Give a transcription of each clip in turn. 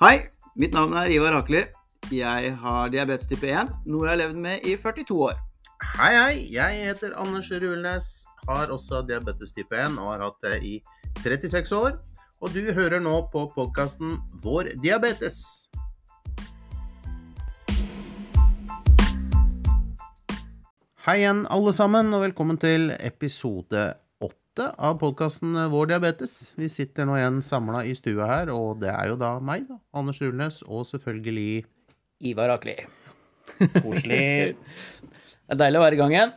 Hei, mitt navn er Ivar Akeli. Jeg har diabetes type 1, noe jeg har levd med i 42 år. Hei, hei. Jeg heter Anders Rulnes. Har også diabetes type 1 og har hatt det i 36 år. Og du hører nå på podkasten Vår diabetes. Hei igjen, alle sammen, og velkommen til episode åtte av podkasten Vår diabetes. Vi sitter nå igjen samla i stua her, og det er jo da meg, da. Anders Ulnes, og selvfølgelig Ivar Akli. koselig Det er deilig å være i gang igjen.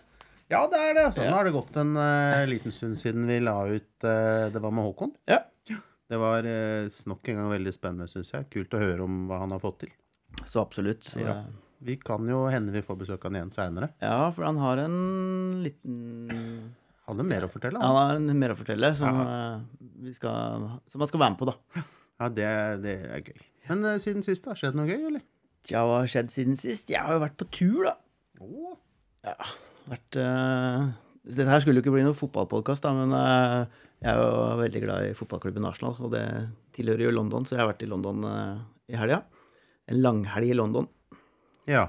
Ja, det er det. Sånn ja. har det gått en uh, liten stund siden vi la ut uh, Det var med Håkon. Ja. Det var uh, nok en gang veldig spennende, syns jeg. Kult å høre om hva han har fått til. Så absolutt. Så, Ja. Vi kan jo hende vi får besøk av han igjen seinere. ja, for han har en liten Hadde mer å fortelle. Han Han. har mer å fortelle som, eh, vi skal, som han skal være med på, da. Ja, det, det er gøy. Men eh, siden sist, har skjedd noe gøy, eller? Tja, hva har skjedd siden sist? Jeg har jo vært på tur, da. Åh. Ja, vært eh, Dette her skulle jo ikke bli noen fotballpodkast, men eh, jeg er jo veldig glad i fotballklubben Arsenal, så det tilhører jo London, så jeg har vært i London eh, i helga. En langhelg i London. Ja.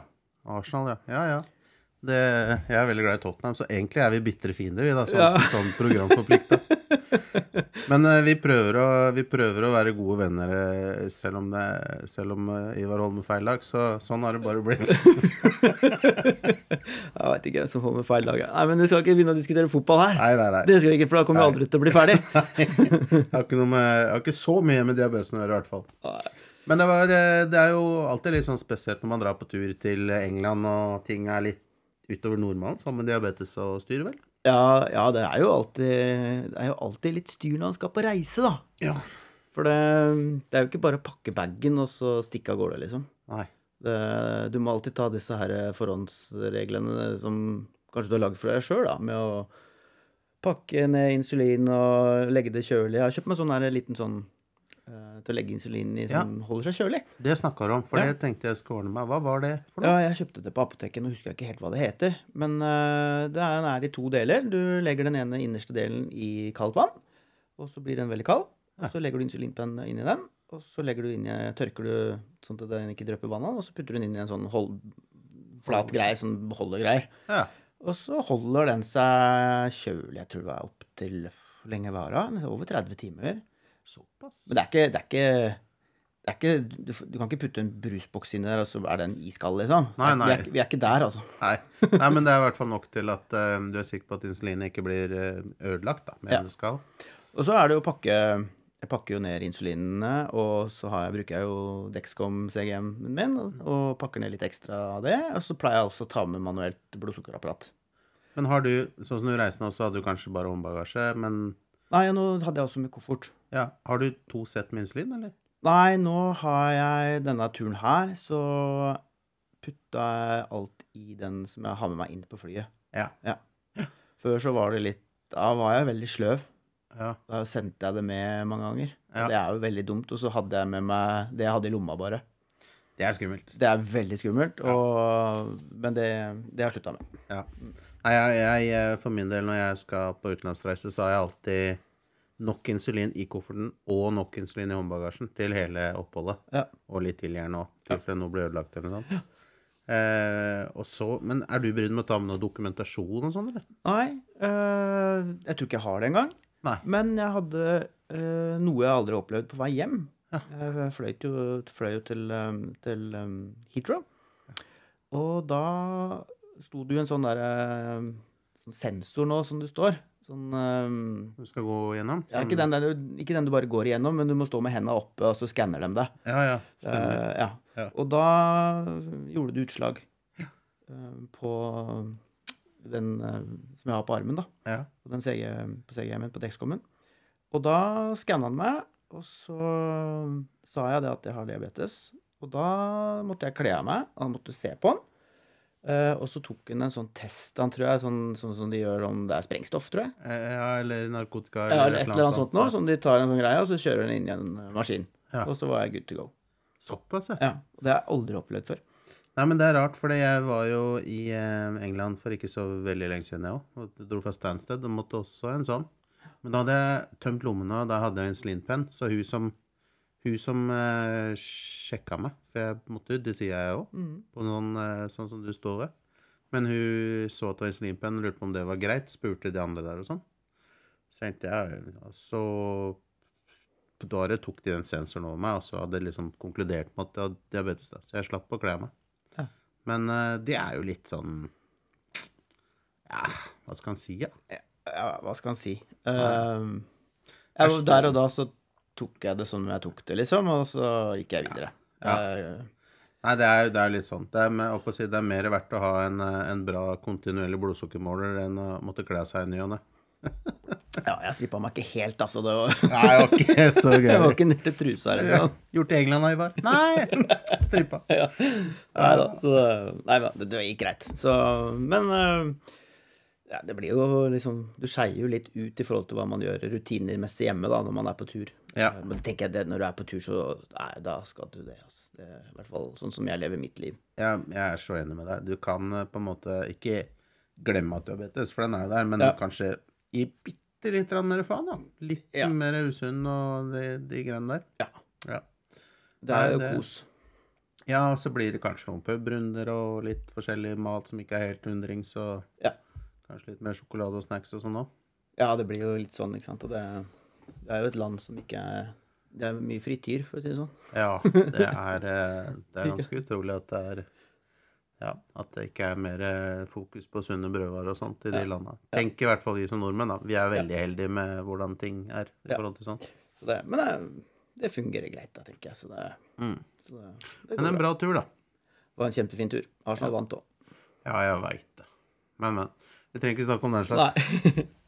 Arsenal, ja. Ja, ja. Det, jeg er veldig glad i Tottenham, så egentlig er vi bitre fiender, vi, da, sånn, Ja. sånn programforplikta. Men uh, vi, prøver å, vi prøver å være gode venner eh, selv om, det, selv om uh, Ivar holder med feil lag. Så sånn har det bare blitt. Jeg veit ikke hvem som får med feil lag. Nei, men vi skal ikke begynne å diskutere fotball her. Nei, nei, nei. Det skal vi ikke, for da kommer vi aldri til å bli ferdig. Jeg har ikke, med, jeg har ikke så mye med diabetesen å gjøre, i hvert fall. Men det, var, eh, det er jo alltid litt sånn spesielt når man drar på tur til England og ting er litt utover normalen, sammen med diabetes og styr, vel? Ja, ja det, er alltid, det er jo alltid litt styr når han skal på reise, da. Ja. For det, det er jo ikke bare å pakke bagen og så stikke av gårde, liksom. Nei. Det, du må alltid ta disse her forhåndsreglene som kanskje du har lagd for deg sjøl, da, med å pakke ned insulin og legge det kjølig. Jeg har kjøpt meg sånn her liten sånn eh, til å legge insulin i som holder seg kjølig. Det snakka du om, for Ja. det tenkte jeg skulle ordne meg. Hva var det for noe? Ja, jeg kjøpte det på apoteket, nå husker jeg ikke helt hva det heter. Men uh, det er, er i to deler. Du legger den ene innerste delen i kaldt vann, og så blir den veldig kald. Og så legger du insulinpenn inn i den, og så legger du inn i, tørker du sånn at den ikke drypper vannet, og så putter du den inn i en sånn hold, flat greie, sånn beholdergreie. Ja. Og så holder den seg kjølig, jeg tror det er opp til lenge vara. Over 30 timer. Såpass. Men det er ikke, det er ikke det er ikke, du, du kan ikke putte en brusboks inni der, og så er den iskald, liksom. Nei, Vi, er, vi er ikke der, altså. Nei. Nei, men det er i hvert fall nok til at uh, du er sikker på at insulinet ikke blir eh, ødelagt, da, med Ja. det skal. Og så er det jo å pakke Jeg pakker jo ned insulinene, og så har jeg, bruker jeg jo Dexcom CGM-en min og, og pakker ned litt ekstra av det. Og så pleier jeg også å ta med manuelt blodsukkerapparat. Men har du, sånn som du reiser nå, så hadde du kanskje bare håndbagasje, men Nei, nå hadde jeg også med koffert. ja, har du to sett med insulin, eller? Nei, nå har jeg denne turen her, så putta jeg alt i den som jeg har med meg inn på flyet. Ja. Før så var det litt Da var jeg veldig sløv. Ja. Da sendte jeg det med mange ganger. Ja. Det er jo veldig dumt. Og så hadde jeg med meg det jeg hadde i lomma, bare. Det er skummelt. Det er veldig skummelt, og, men det, det har jeg slutta med. Ja. Jeg, jeg, eh, for min del, når jeg skal på utenlandsreise, så har jeg alltid nok insulin i kofferten og nok insulin i håndbagasjen til hele oppholdet. Ja. Og litt til gjerne òg, tilfelle noe blir ødelagt eller noe sånt. Eh, og så, men er du brydd med å ta med noe dokumentasjon og sånn, eller? Nei, øh, jeg tror ikke jeg har det engang. Nei. Men jeg hadde øh, noe jeg aldri har opplevd på vei hjem. Ja. Jeg fløy jo, fløy jo til, til um, Heathrow. Og da sto det jo en sånn der sånn sensor nå som du står. Sånn um, Du skal gå gjennom? ja, ikke, den der, du- ikke den du bare går igjennom, men du må stå med hendene oppe, og så skanner de deg. Ja, ja. Eh, ja. Ja. Og da gjorde det utslag uh, på den uh, som jeg har på armen, da. ja. På den CG, på CGM-en, på Dexcomen. Og da skanna han meg, og så sa jeg det at jeg har diabetes. Og da måtte jeg kle av meg, og han måtte se på den. Uh, og så tok han en sånn test, han tror jeg, sånn, sånn som de gjør om det er sprengstoff, tror jeg. Eh, ja, eller narkotika. Eller, Ja, eller et eller annet sånt noe, som de tar en sånn greie, og så kjører den inn i en eh, maskin. Ja. Og så var jeg good to go. Såpass, ja. Ja, og Det har jeg aldri opplevd før. Nei, men det er rart, for jeg var jo i eh, England for ikke så veldig lenge siden, jeg òg. Og dro fra Stansted og måtte også ha en sånn. Men da hadde jeg tømt lommene, og da hadde jeg en insulinpenn. Så hun som hun som eh, sjekka meg, for jeg måtte jo, det sier jeg òg, Mm. på noen eh, sånn som du står ved. Men hun så at det var en insulinpenn, lurte på om det var greit, spurte de andre der og sånn. Så tenkte jeg, ja, så da tok de den sensoren over meg, og så hadde jeg liksom konkludert med at jeg hadde diabetes. da, Så jeg slapp å kle meg. Ja. Men uh, det er jo litt sånn Ja, hva skal en si, da? Ja? Ja, hva skal han si? Uh, jeg, der og da så tok jeg det som jeg tok det, liksom, og så gikk jeg videre. Ja. Eh, Nei, det er, det er litt sånn. Det er, med, å si, det er mer verdt å ha en, eh, en bra kontinuerlig blodsukkermåler enn å måtte kle seg i ny og ne. ja, jeg slippa meg ikke helt, altså. Det var, Nei, det var ikke så det var ikke ned til trusa, liksom. Gjort i England, Ivar? Nei! Strippa. Ja. Nei da, så det, nei, det, det gikk greit. Så, men eh, ja, det blir jo liksom Du skeier jo litt ut i forhold til hva man gjør rutinemessig hjemme da, når man er på tur. Ja. Eh, Men tenker jeg det, når du er på tur, så nei, da skal du det. ass. Det er I hvert fall sånn som jeg lever mitt liv. Ja, jeg er så enig med deg. Du kan eh, på en måte ikke glemme at du har BTS, for den er jo der, men Ja. kanskje gi bitte litt mer faen, da. Litt Ja. mer usunn og de, de greiene der. Ja. Ja. Det er jo det- kos. ja, og så blir det kanskje noen pubrunder og litt forskjellig mat som ikke er helt hundrings, og Ja. Kanskje litt mer sjokolade og snacks og sånn òg. ja, det blir jo litt sånn, ikke sant. Og det, det er jo et land som ikke er Det er mye frityr, for å si det sånn. Ja, det er, eh, det er ganske utrolig at det er ja, at det ikke er mer eh, fokus på sunne brødvarer og sånt i de Ja. landene. Tenk i hvert fall vi som nordmenn, da. Vi er veldig heldige med hvordan ting er i Ja. forhold til sånt. Så det, men det, det fungerer greit, da, tenker jeg. Så det, Mm. så det, det Men en bra. tur, da. Det var en kjempefin tur. Arsenal vant òg. Ja, jeg veit det. Men, men. Vi trenger ikke snakke om den slags.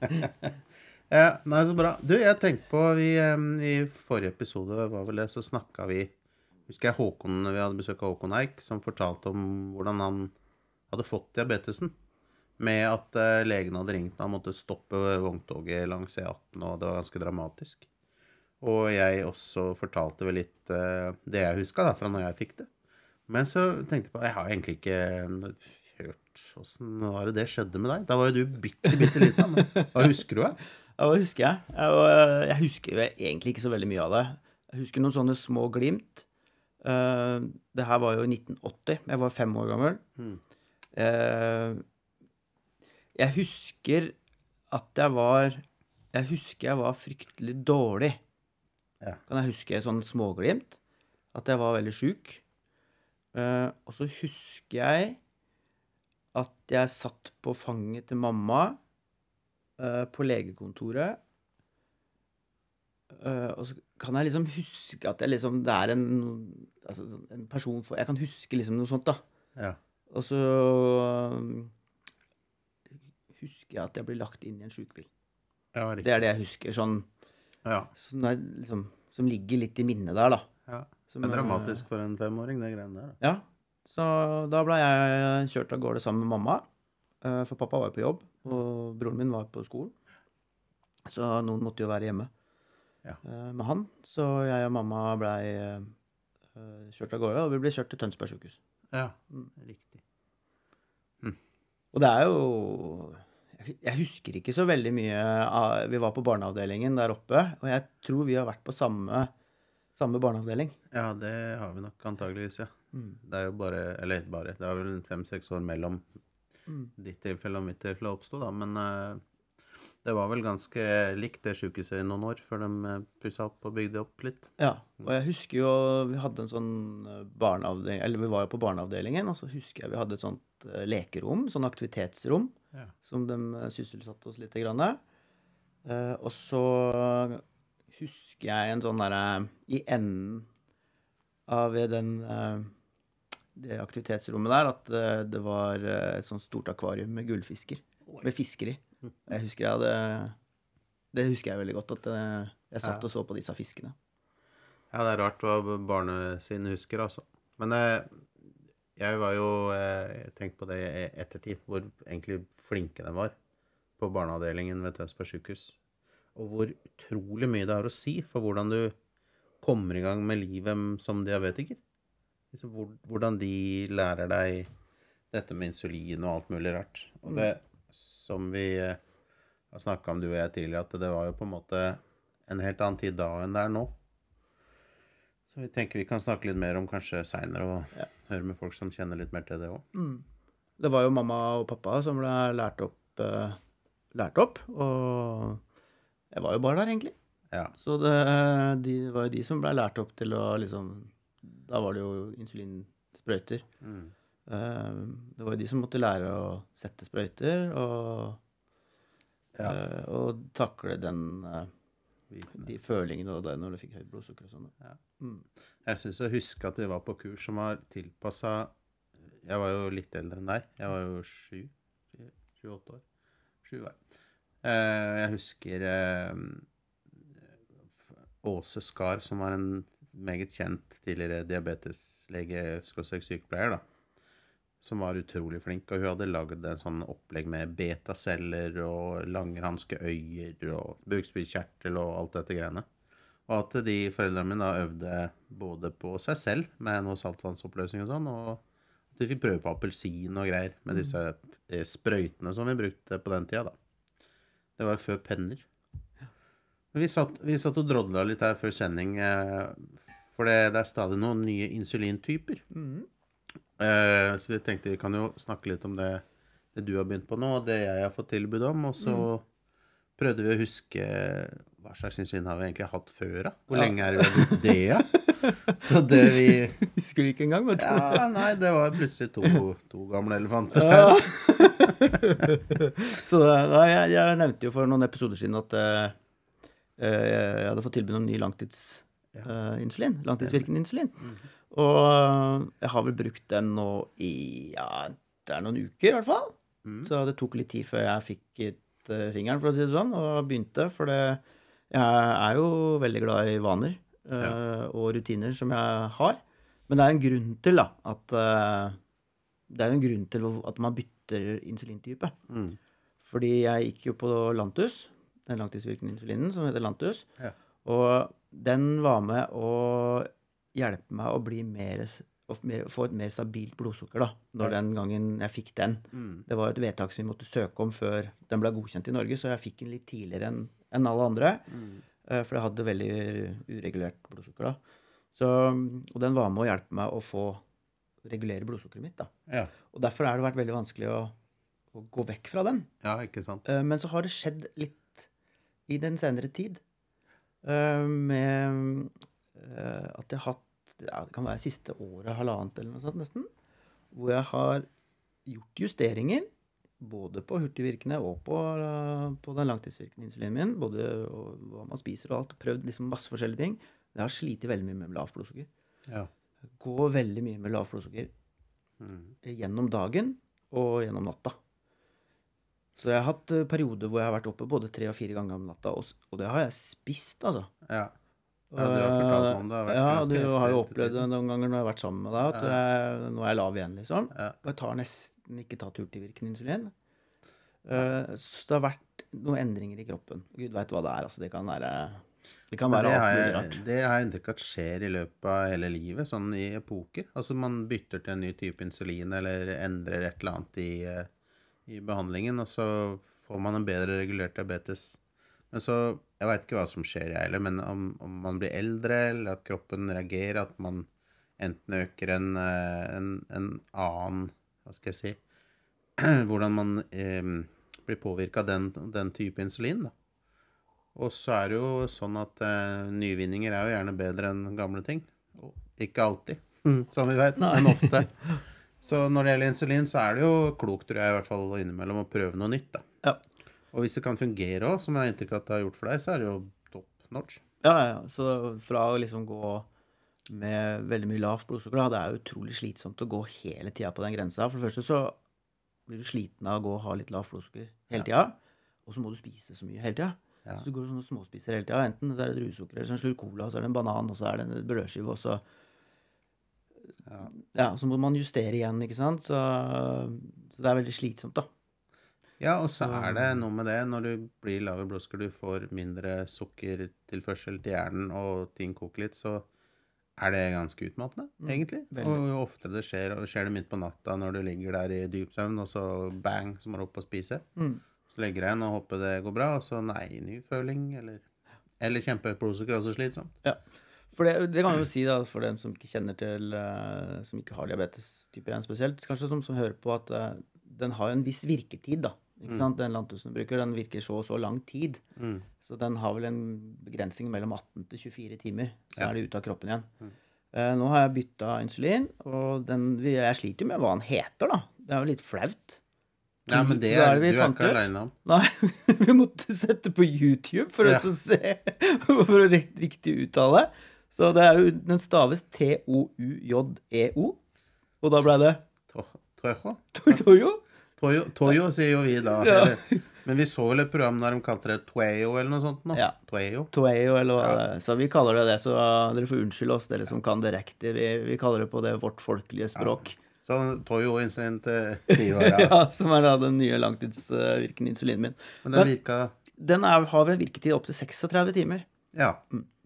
Nei. Ja, nei, så bra. Du, jeg tenkte på vi, I forrige episode var vel det, så snakka vi Husker jeg Håkon, vi hadde besøk av Håkon Eik, som fortalte om hvordan han hadde fått diabetesen. Med at uh, legen hadde ringt og han måtte stoppe vogntoget langs E18, og det var ganske dramatisk. Og jeg også fortalte vel litt uh, det jeg huska fra når jeg fikk det. Men så tenkte jeg på Jeg har egentlig ikke hørt åssen var det det skjedde med deg? Da var jo du bitte, bitte liten. Hva husker du? Jeg? Ja, hva husker jeg? Jeg, husker egentlig ikke så veldig mye av det. Jeg husker noen sånne små glimt. Eh, det her var jo i 1980. Jeg var fem år gammel. Mm. Eh, jeg husker at jeg var Jeg husker jeg var fryktelig dårlig. Ja. Kan jeg huske sånn småglimt? At jeg var veldig sjuk. Eh, og så husker jeg at jeg satt på fanget til mamma eh, på legekontoret. Eh, og så kan jeg liksom huske at jeg liksom, det er en, altså, sånn- en person for Jeg kan huske liksom noe sånt, da. Ja. Og så um, husker jeg at jeg blir lagt inn i en sjukebil. Ja. Det er det jeg husker, sånn Ja. som, er liksom, som ligger litt i minnet der, da. ja. Som, Det er eh, dramatisk for en femåring, det greiene der. da. Ja. Så da ble jeg kjørt av gårde sammen med mamma. eh, For pappa var jo på jobb, og broren min var på skolen. Så noen måtte jo være hjemme Ja. eh, med han. Så jeg og mamma blei eh, kjørt av gårde, og vi ble kjørt til Tønsberg sykehus. Ja, Mm. riktig. Og det er jo jeg- Jeg husker ikke så veldig mye av Vi var på barneavdelingen der oppe, og jeg tror vi har vært på samme, samme barneavdeling. Ja, det har vi nok antageligvis, ja. Mm. Det er jo bare Eller bare, det er vel fem-seks år mellom Mm. ditt tilfelle og mitt tilfelle oppsto, da. Men uh, det var vel ganske likt det sjukehuset i noen år før de pussa opp og bygde opp litt. Ja, og jeg husker jo Vi hadde en sånn eh, barneavdeling Eller vi var jo på barneavdelingen, og så husker jeg vi hadde et sånt eh, lekerom, sånn aktivitetsrom, Ja. som de eh, sysselsatte oss litt. Grann. Uh, og så husker jeg en sånn derre I enden av den eh, det aktivitetsrommet der, at eh, det var eh, et sånt stort akvarium med gullfisker. Med fisker i. Jeg husker jeg hadde Det husker jeg veldig godt, at eh, jeg satt og så på disse fiskene. Ja, det er rart hva barnet sine husker, altså. Men jeg var jo tenkt Jeg tenkte på det i ettertid, hvor egentlig flinke de var på barneavdelingen ved Tønsberg sykehus. Og hvor utrolig mye det har å si for hvordan du kommer i gang med livet som diabetiker. Liksom hvor, hvordan de lærer deg dette med insulin og alt mulig rart. Og det som vi eh, har snakka om, du og jeg tidligere, at det var jo på en måte en helt annen tid da enn det er nå. Så vi tenker vi kan snakke litt mer om kanskje seinere, og Ja. høre med folk som kjenner litt mer til det òg. Det var jo mamma og pappa som ble lært opp, eh, lært opp og jeg var jo bare der, egentlig. Ja. Så det de var jo de som ble lært opp til å liksom Da var det jo insulinsprøyter. Mm. Eh, Det var jo de som måtte lære å sette sprøyter og, Ja. eh, og takle den eh, de følingene det når du fikk høyt blodsukker og sånn. Ja. Mm. Jeg syns å huske at vi var på kurs som var tilpassa Jeg var jo litt eldre enn deg. Jeg var jo sju. Sju-åtte år. Sju var jeg. Jeg husker Åse Skar, som var en meget kjent tidligere diabeteslege, skråstrek sykepleier, da. Som var utrolig flink. Og hun hadde lagd en sånn opplegg med betaceller og langranske øyer og bukspyttkjertel og alt dette greiene. Og at de foreldrene mine da øvde både på seg selv med noe saltvannsoppløsning og sånn, og at de fikk prøve på appelsin og greier med disse eh, sprøytene som vi brukte på den tida, da. Det var før penner. Vi satt, vi satt og drodla litt her før sending, eh, for det, det er stadig noen nye insulintyper. Eh, så vi tenkte vi kan jo snakke litt om det, det du har begynt på nå, og det jeg har fått tilbud om. Og så prøvde vi å huske hva slags insulin har vi egentlig hatt før, da? Hvor Ja. lenge er det det, ja? Så det vi Husker du ikke engang, vet du. Ja, nei, det var plutselig to, to gamle elefanter Ja. her. Så da, jeg, jeg nevnte jo for noen episoder siden at uh, eh, jeg hadde fått tilbud om ny langtidsinsulin. langtidsvirkende insulin. Og eh, jeg har vel brukt den nå i ja, det er noen uker, i hvert fall. Mm. Så det tok litt tid før jeg fikk ut uh, fingeren, for å si det sånn, og begynte. For det, jeg er jo veldig glad i vaner eh, og rutiner som jeg har. Men det er en grunn til da, at uh, det er en grunn til at man bytter insulintype. Mm. Fordi jeg gikk jo på Lantus, den langtidsvirkende insulinen som heter Lantus. Ja. Og den var med å hjelpe meg å bli mer, å få et mer stabilt blodsukker da, når den gangen jeg fikk den. Mm. Det var et vedtak som vi måtte søke om før den ble godkjent i Norge, så jeg fikk den litt tidligere enn en alle andre. Mm. eh, For jeg hadde veldig uregulert blodsukker da. Så, og den var med å hjelpe meg å få regulere blodsukkeret mitt. da. Ja. Og derfor har det vært veldig vanskelig å, å gå vekk fra den. ja, ikke sant. Eh, Men så har det skjedd litt i den senere tid. Eh, Med eh, at jeg har hatt ja, Det kan være siste året, halvannet eller noe sånt nesten. Hvor jeg har gjort justeringer. Både på hurtigvirkende og på, eh, på den langtidsvirkende insulinen min. Både hva man spiser og alt. Prøvd liksom masse forskjellige ting. Jeg har slitt veldig mye med lavt blodsukker. Ja. Går veldig mye med lavt blodsukker Mm. gjennom dagen og gjennom natta. Så jeg har hatt eh, perioder hvor jeg har vært oppe både tre og fire ganger om natta, og, og det har jeg spist, altså. ja. Ja, du har fortalt meg om det. det. Ja, du har jo opplevd det noen ganger når jeg har vært sammen med deg, at jeg, nå er jeg lav igjen, liksom. Ja. Og jeg tar nesten ikke tatt hurtigvirkende insulin. Uh, så det har vært noen endringer i kroppen. Gud veit hva det er, altså. Det kan være Det kan være det alt mulig rart. det har jeg inntrykk av skjer i løpet av hele livet, sånn i epoker. Altså man bytter til en ny type insulin eller endrer et eller annet i, eh, i behandlingen, og så får man en bedre regulert diabetes. Men så, Jeg veit ikke hva som skjer, jeg heller, men om, om man blir eldre, eller at kroppen reagerer, at man enten øker en, eh, en, en annen Hva skal jeg si Hvordan man eh, blir påvirka av den, den type insulin, da. Og så er det jo sånn at eh, nyvinninger er jo gjerne bedre enn gamle ting. Ikke alltid, som vi vet, men ofte. Så når det gjelder insulin, så er det jo klokt, tror jeg, i hvert fall innimellom å prøve noe nytt. da. Ja. Og hvis det kan fungere òg, som jeg har inntrykk av at det har gjort for deg, så er det jo top notch. Ja, ja, ja. Så fra å liksom gå med veldig mye lavt blodsukker, da, det er utrolig slitsomt å gå hele tida på den grensa. For det første så blir du sliten av å gå og ha litt lavt blodsukker hele tida. Og så må du spise så mye hele tida. Ja. Så du går sånn og småspiser hele tida. Enten det er et druesukker, eller en slurk cola, så er det en banan, og så er det en brødskive, og så Ja. Ja, så må man justere igjen, ikke sant. Så, så det er veldig slitsomt, da. Ja, og så er det noe med det når du blir lav i blodsukker, du får mindre sukkertilførsel til hjernen, og ting koker litt, så er det ganske utmattende, egentlig. veldig. Og jo oftere det skjer, og skjer det midt på natta når du ligger der i dyp søvn, og så bang, så må du opp og spise. Mm. Så legger jeg igjen og håper det går bra, og så nei, ny føling, eller, eller kjempehøyt blodsukker, også slitsomt. Ja. For det, det kan jeg jo si da, for dem som ikke kjenner til eh, Som ikke har diabetes type 1 spesielt, kanskje som, som hører på at eh, den har en viss virketid, da. Ikke sant? Den Lantusen bruker, den virker så og så lang tid. Mm. Så den har vel en begrensning mellom 18 til 24 timer, så Ja. er det ute av kroppen igjen. Eh, nå har jeg bytta insulin, og den, jeg sliter jo med hva den heter, da. Det er jo litt flaut. Ja, men det er, det du er ikke aleine om. Nei, vi måtte sette på YouTube for Ja. å se for å rett, riktig uttale. Så det er jo, den staves T-O-U-J-E-O. Og da ble det To- Toyo? Toyo. Toyo, Toyo sier jo vi da. Ja. Eller, men vi så vel et program der de kalte det Twayo eller noe sånt nå. Ja. Twayo. Toyo, eller hva Ja. Så vi kaller det det, så dere får unnskylde oss, dere som kan direkte. Vi, vi kaller det på det vårt folkelige språk. Så Toyo insulin til ti år, ja. Ja, Som er da den nye langtidsvirkende insulinen min. Men den virka Den er, har vel en virketid opp til 36 timer. Ja.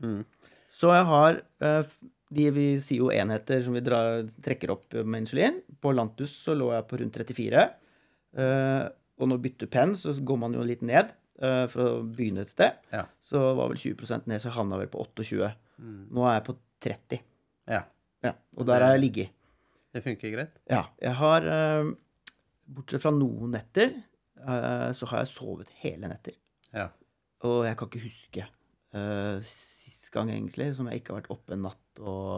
Mm. Så jeg har eh, de vi sier jo enheter som vi drar, trekker opp med insulin. På Lantus så lå jeg på rundt 34. Eh, og når bytter penn, så går man jo litt ned eh, for å begynne et sted. Ja. Så var vel 20% ned, så jeg havna vel på 28. Mm. Nå er jeg på 30. ja. Ja, og der har jeg ligget. Det funker greit? Ja. Jeg har eh, Bortsett fra noen netter, eh, så har jeg sovet hele netter. Ja. Og jeg kan ikke huske uh, gang, egentlig, som jeg ikke har vært oppe en natt og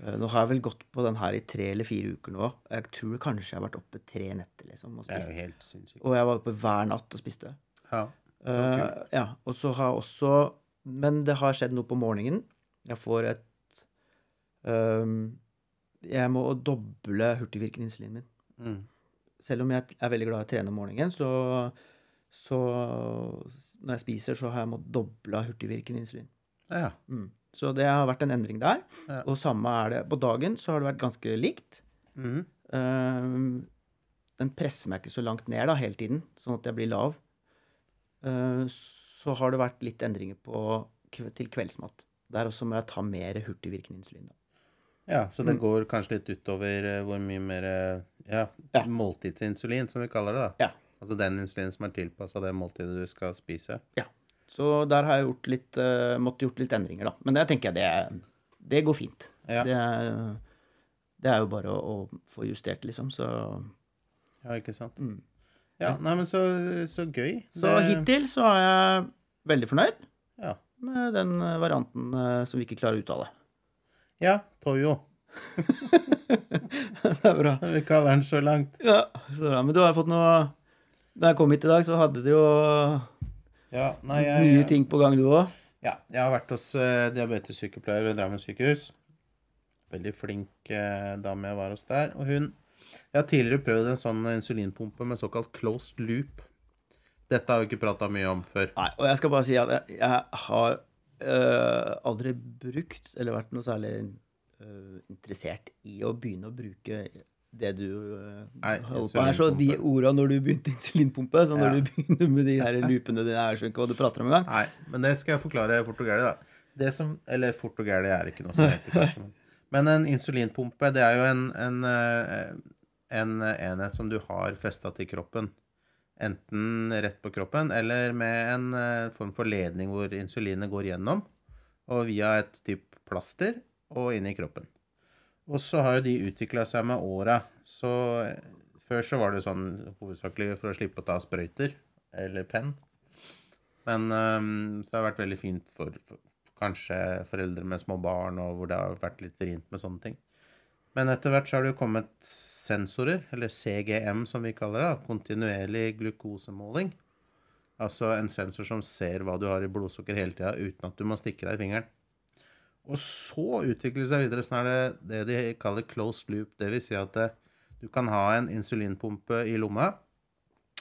eh, Nå har jeg vel gått på den her i tre eller fire uker nå. Jeg tror kanskje jeg har vært oppe tre netter, liksom. Og, Det er jo helt sinnssykt. og jeg var oppe hver natt og spiste. Ja. Eh, ja, og så har jeg også Men det har skjedd noe på morgenen. Jeg får et um, Jeg må doble hurtigvirkende insulinen min. Mm. Selv om jeg er veldig glad i å trene om morgenen, så, så Når jeg spiser, så har jeg måttet doble hurtigvirkende insulin. Ja. Mm. Så det har vært en endring der. Ja. Og samme er det På dagen så har det vært ganske likt. Mm. Uh, den presser meg ikke så langt ned da, hele tiden, sånn at jeg blir lav. Uh, så har det vært litt endringer på, til kveldsmat. Der også må jeg ta mer hurtigvirkende insulin. Da. Ja, så det Mm. går kanskje litt utover eh, hvor mye mer eh, ja, Ja. måltidsinsulin, som vi kaller det. da. Ja. Altså den insulinen som er tilpassa det måltidet du skal spise. Så der har jeg gjort litt, uh, måttet gjort litt endringer, da. Men det tenker jeg det, det går fint. Ja. Det, er- det er jo bare å, å få justert, liksom. Så, Ja, ikke sant? mm. Ja, nei, men så, så gøy. så Det- hittil så er jeg veldig fornøyd Ja. med den eh, varianten eh, som vi ikke klarer å uttale. ja, Toyo. det er bra. Vi kaller den så langt. Ja, så bra. Men du har fått noe Da jeg kom hit i dag, så hadde du jo Ja, nei, jeg, nye ting på gang, du òg. Ja, jeg har vært hos uh, diabetessykepleier ved Drammen sykehus. Veldig flink uh, dame jeg var hos der. Og hun Jeg har tidligere prøvd en sånn insulinpumpe med såkalt closed loop. Dette har vi ikke prata mye om før. Nei, og jeg skal bare si at jeg, jeg har uh, aldri brukt, eller vært noe særlig interessert i å begynne å bruke det du øh, Nei, holder på her. Så de orda når du begynte insulinpumpe, så når Ja. du begynner med de her loopene dine, jeg skjønner ikke hva du prater om engang. Nei, men det skal jeg forklare fort og gærlig, da. Det som Eller fort og gærlig er ikke noe som heter, kanskje. Men, men en insulinpumpe, det er jo en, en, eh, en enhet som du har festa til kroppen. Enten rett på kroppen, eller med en eh, form for ledning hvor insulinet går gjennom, og via et type plaster og inn i kroppen. Og så har jo de utvikla seg med åra. Så eh, før så var det sånn hovedsakelig for å slippe å ta sprøyter eller penn. Men um, så det har vært veldig fint for, for kanskje foreldre med små barn, og hvor det har vært litt vrient med sånne ting. Men etter hvert så har det jo kommet sensorer, eller CGM som vi kaller det, kontinuerlig glukosemåling. Altså en sensor som ser hva du har i blodsukker hele tida, uten at du må stikke deg i fingeren. Og så utvikler det seg videre, sånn er det det de kaller closed loop. Det vil si at det, du kan ha en insulinpumpe i lomma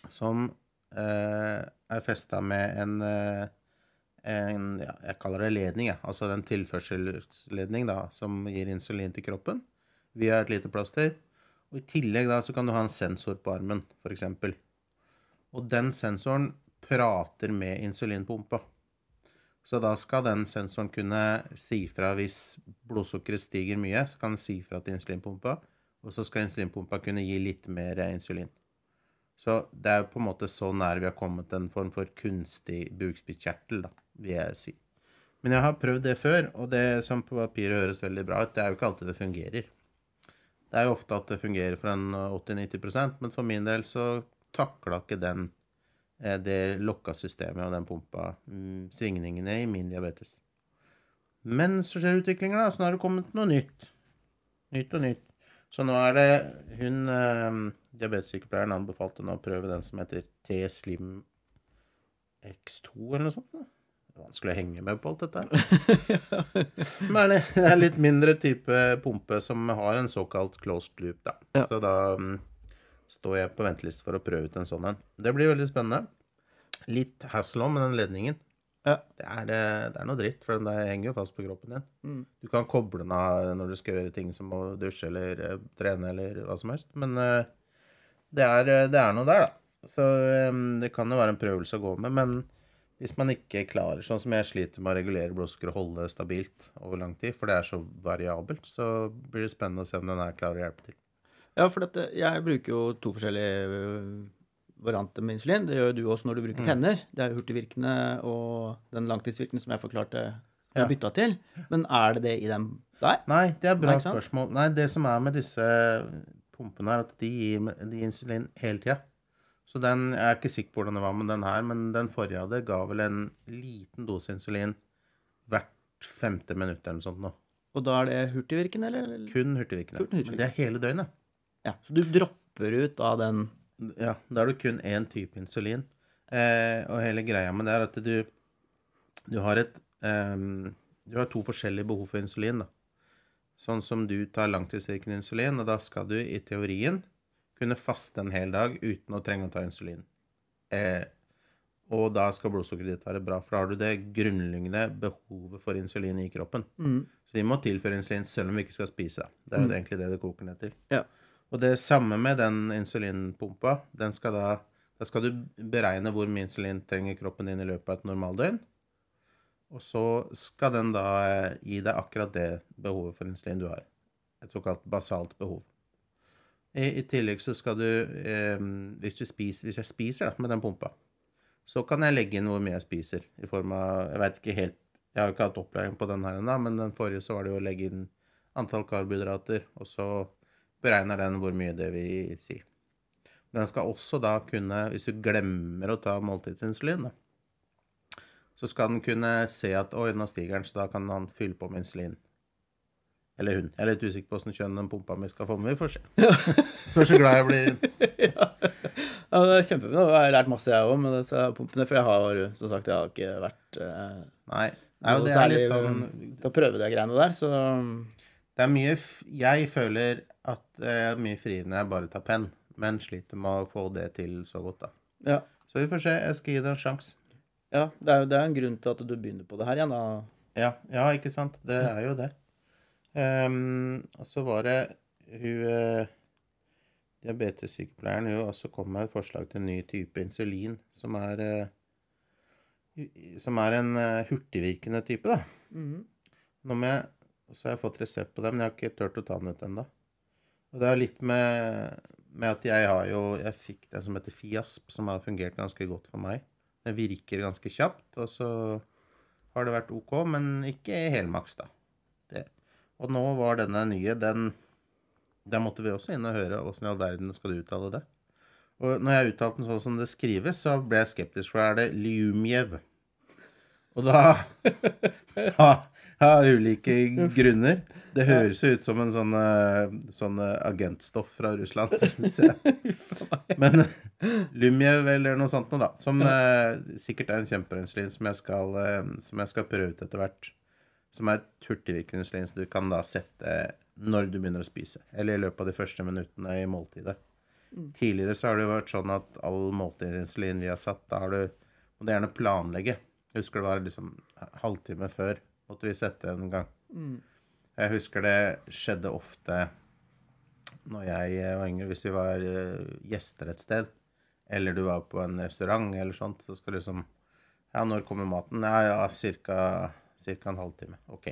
som eh, er festa med en, eh, en ja, Jeg kaller det ledning, ja. Altså en tilførselsledning da, som gir insulin til kroppen via et lite plaster. Og I tillegg da så kan du ha en sensor på armen, f.eks. Og den sensoren prater med insulinpumpa. Så da skal den sensoren kunne si fra hvis blodsukkeret stiger mye, så kan den si fra til insulinpumpa, og så skal insulinpumpa kunne gi litt mer insulin. Så det er på en måte så nær vi har kommet en form for kunstig bukspyttkjertel, vil jeg si. Men jeg har prøvd det før, og det som på papiret høres veldig bra ut, det er jo ikke alltid det fungerer. Det er jo ofte at det fungerer for en 80-90% men for min del så takla ikke den det lokka systemet og den pumpa mm, svingningene i min diabetes. Men så skjer utviklinga, da. Så nå har det kommet noe nytt. Nytt og nytt. Så nå er det hun eh, diabetessykepleieren anbefalte nå å prøve den som heter T-Slim X2 eller noe sånt. da. Det er vanskelig å henge med på alt dette. Men det er er litt mindre type pumpe som har en såkalt closed loop, da. Ja. Så da mm, står jeg på venteliste for å prøve ut en sånn en. Det blir veldig spennende. Litt hassle om med den ledningen. Ja. Det er, det, er noe dritt, for den der henger jo fast på kroppen din. Mm. Du kan koble den av når du skal gjøre ting som å dusje eller eh, trene eller hva som helst. Men eh, det, er, eh, det er noe der, da. Så det kan jo være en prøvelse å gå med. Men hvis man ikke klarer, sånn som jeg sliter med å regulere blodsukkeret og holde det stabilt over lang tid, for det er så variabelt, så blir det spennende å se om den her klarer å hjelpe til. Ja, for dette, jeg bruker jo to forskjellige øh, varianter med insulin. Det gjør jo du også når du bruker penner. Det er hurtigvirkende og den langtidsvirkende som jeg forklarte som jeg bytta til. Men er det det i dem der? Nei, det er bra Nei, spørsmål. Nei, det som er med disse pumpene, er at de gir, de gir insulin hele tida. Så den, jeg er ikke sikker på hvordan det var med den her, men den forrige hadde, ga vel en liten dose insulin hvert femte minutt eller noe sånt nå. Og da er det hurtigvirkende, eller? Kun hurtigvirkende. Kun hurtigvirkende. Men det er hele døgnet. Ja, så du dropper ut av den Ja, da er det kun én type insulin. Eh, og hele greia med det er at du, du har et eh, Du har to forskjellige behov for insulin, da. Sånn som du tar langtidsvirkende insulin, og da skal du i teorien kunne faste en hel dag uten å trenge å ta insulin. Eh, og da skal blodsukkeret ditt være bra, for da har du det grunnleggende behovet for insulin i kroppen. mm. Så vi må tilføre insulin selv om vi ikke skal spise. Det er jo egentlig det det koker ned til. Ja. Og det samme med den insulinpumpa. Den skal da, da skal du beregne hvor mye insulin trenger kroppen din i løpet av et normaldøgn. Og så skal den da eh, gi deg akkurat det behovet for insulin du har. Et såkalt basalt behov. I, i tillegg så skal du eh, hvis, du spiser, hvis jeg spiser da, med den pumpa, så kan jeg legge inn hvor mye jeg spiser. I form av Jeg veit ikke helt Jeg har jo ikke hatt opplæring på den her ennå, men den forrige så var det jo å legge inn antall karbohydrater, og så beregner den hvor mye det vil si. Den skal også da kunne, hvis du glemmer å ta måltidsinsulin, da, så skal den kunne se at oi, nå stiger den, så da kan han fylle på med insulin. Eller hun. Jeg er litt usikker på åssen kjønn den pumpa mi skal få, men vi får se. Spørs hvor glad jeg blir. Ja, det er kjempebra. Jeg har lært masse, jeg òg, med disse pumpene. For jeg har som sagt, jeg har ikke vært eh, Nei. Nei, og det er litt sånn å prøve de greiene der, så Det er mye Jeg føler at er mye friere når jeg bare tar penn, men sliter med å få det til så godt, da. ja. Så vi får se. Jeg skal gi det en sjanse. ja det er jo det er en grunn til at du begynner på det her igjen, da. Ja, ja, ikke sant. Det er jo det. Um, og så var det hun uh, Diabetessykepleieren hun også kom med et forslag til en ny type insulin, som er uh, Som er en eh, hurtigvirkende type, da. Nå må jeg, så har jeg fått resept på det, men jeg har ikke turt å ta den ut ennå. Og det er litt med, med at jeg har jo Jeg fikk den som heter Fiasp, som har fungert ganske godt for meg. Den virker ganske kjapt, og så har det vært OK, men ikke helmaks, da. Det. Og nå var denne nye, den Der måtte vi også inn og høre åssen i all verden skal du uttale det. Og når jeg uttalte den sånn som det skrives, så ble jeg skeptisk, for da er det Lyumjev. Og da Av av ulike grunner. Det høres jo ut som en sånn, eh, sånn eh, agentstoff fra Russland, syns jeg. Men Lumjev eller noe sånt noe, da. Som eh, sikkert er en kjempeinsulin som, jeg skal, eh, som jeg skal prøve ut etter hvert. Som er et hurtigvirkende insulin som du kan da sette når du begynner å spise. Eller i løpet av de første minuttene i måltidet. Tidligere så har det jo vært sånn at all måltidsinsulin vi har satt, da har du må du gjerne planlegge. Jeg husker det var liksom halvtime før måtte vi sette en gang. Jeg husker det skjedde ofte når jeg og var yngre, hvis vi var eh, gjester et sted, eller du var på en restaurant eller sånt, så skal liksom Ja, når kommer maten? Ja, ja, cirka, cirka en halvtime. OK.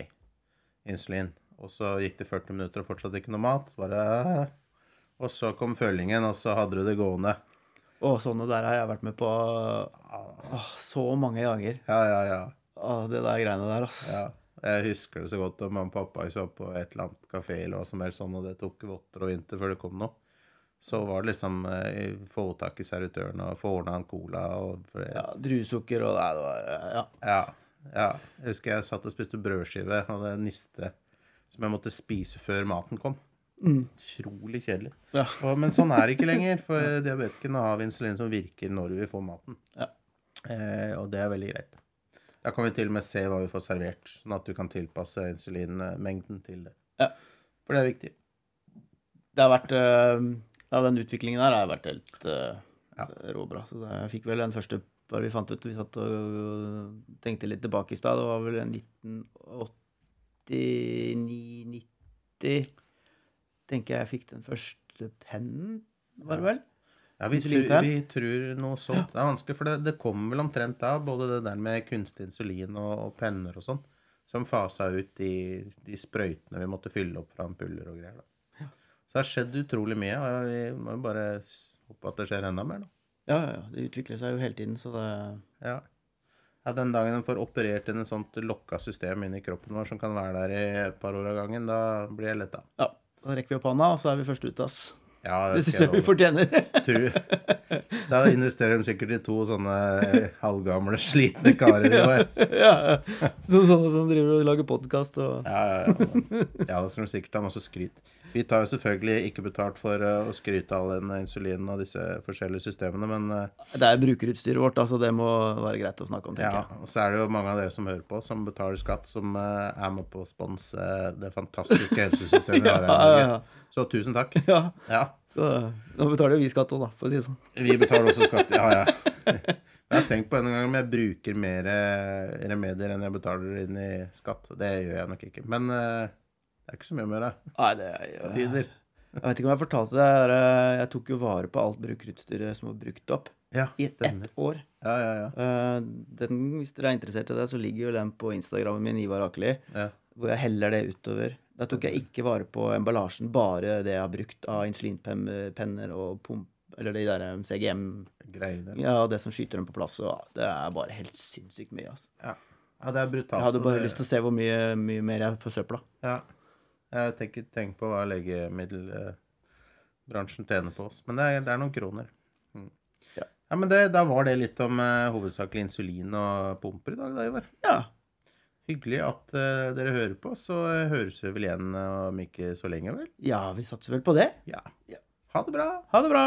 Insulin. Og så gikk det 40 minutter og fortsatt ikke noe mat. Bare. Og så kom følingen, og så hadde du det gående. Å, sånne der har jeg vært med på å, så mange ganger. Ja, ja, ja. Å, det der greiene der, ass. Ja. Jeg husker det så godt da mamma og pappa så på et eller annet kafé eller hva som helst sånn, og det tok votter og vinter før det kom noe. Så var det liksom eh, få tak i servitøren og få ordna en cola og for Ja, Druesukker og Nei, det var Ja. Ja, ja. Jeg husker jeg satt og spiste brødskive og det niste som jeg måtte spise før maten kom. Utrolig kjedelig. Ja. Og, men sånn er det ikke lenger, for diabetikerne har vi insulin som virker når vi får maten. Ja. Eh, og det er veldig greit. Da kan vi til og med se hva vi får servert, sånn at du kan tilpasse insulinmengden til det. Ja. For det er viktig. Det har vært eh, Ja, den utviklingen der har vært helt uh, Ja. råbra. Så det, jeg fikk vel den første bare vi fant ut Vi satt og tenkte litt tilbake i stad. Det var vel 1989-90 Tenker jeg fikk den første pennen, var det vel? Ja, vi, tror, vi tror noe sånt. Det er vanskelig, for det, det kommer vel omtrent da, både det der med kunstig insulin og, og penner og sånn, som fasa ut de, de sprøytene vi måtte fylle opp fra ampuller og greier. da. Så det har skjedd utrolig mye, og vi må jo bare håpe at det skjer enda mer, da. Ja, ja, ja. Det utvikler seg jo hele tiden, så det Ja. ja, den dagen en får operert inn et sånt lokka system inni kroppen vår som kan være der i et par år av gangen, da blir jeg letta. Ja. Da rekker vi opp hånda, og så er vi først ut, ass. Ja, Det det syns jeg vi fortjener. Da investerer de sikkert i to sånne halvgamle, slitne karer i år. ja, ja. Noen sånne som driver og lager podkast og Ja, ja, ja. Ja, da skal de sikkert ha masse skryt. Vi tar jo selvfølgelig ikke betalt for eh, å skryte av all den insulinen og disse forskjellige systemene, men eh, Det er brukerutstyret vårt, altså det må være greit å snakke om, tenker ja. Og så er det jo mange av dere som hører på, som betaler skatt, som eh, er med på å sponse det fantastiske helsesystemet vi har her i Norge. Så tusen takk. ja. Ja. Så nå betaler jo vi skatt òg, da, for å si det sånn. Vi betaler også skatt. Ja, ja. Jeg har tenkt på en gang om jeg bruker mer eh, remedier enn jeg betaler inn i skatt. Det gjør jeg nok ikke. Men eh, det er ikke så mye å gjøre. Nei, det er Tider. Jeg vet ikke om jeg fortalte det. eh, Jeg tok jo vare på alt brukerutstyret som var brukt opp, Ja, i stemmer. ett år. Ja, ja, ja. Den, hvis dere er interessert i det, så ligger jo den på Instagrammen min, Ivar Akeli, ja. hvor jeg heller det utover. Da tok jeg ikke vare på emballasjen, bare det jeg har brukt av insulinpenner og pump, eller de der eh, CGM, Greiene. ja, det som skyter dem på plass. Det er bare helt sinnssykt mye, altså. Ja. ja, det er brutalt. Jeg hadde bare det- lyst til å se hvor mye, mye mer jeg forsøpla. Ja. Jeg tenker, tenk på hva legemiddelbransjen tjener på oss. Men det er, det er noen kroner. Mm. Ja. Ja, men det, Da var det litt om eh, hovedsakelig insulin og pumper i dag, da, Ivar. Ja. Hyggelig at uh, dere hører på. Så eh, høres vi vel igjen eh, om ikke så lenge, vel? ja, vi satser vel på det. Ja. Ja. Ha det bra. Ha det bra!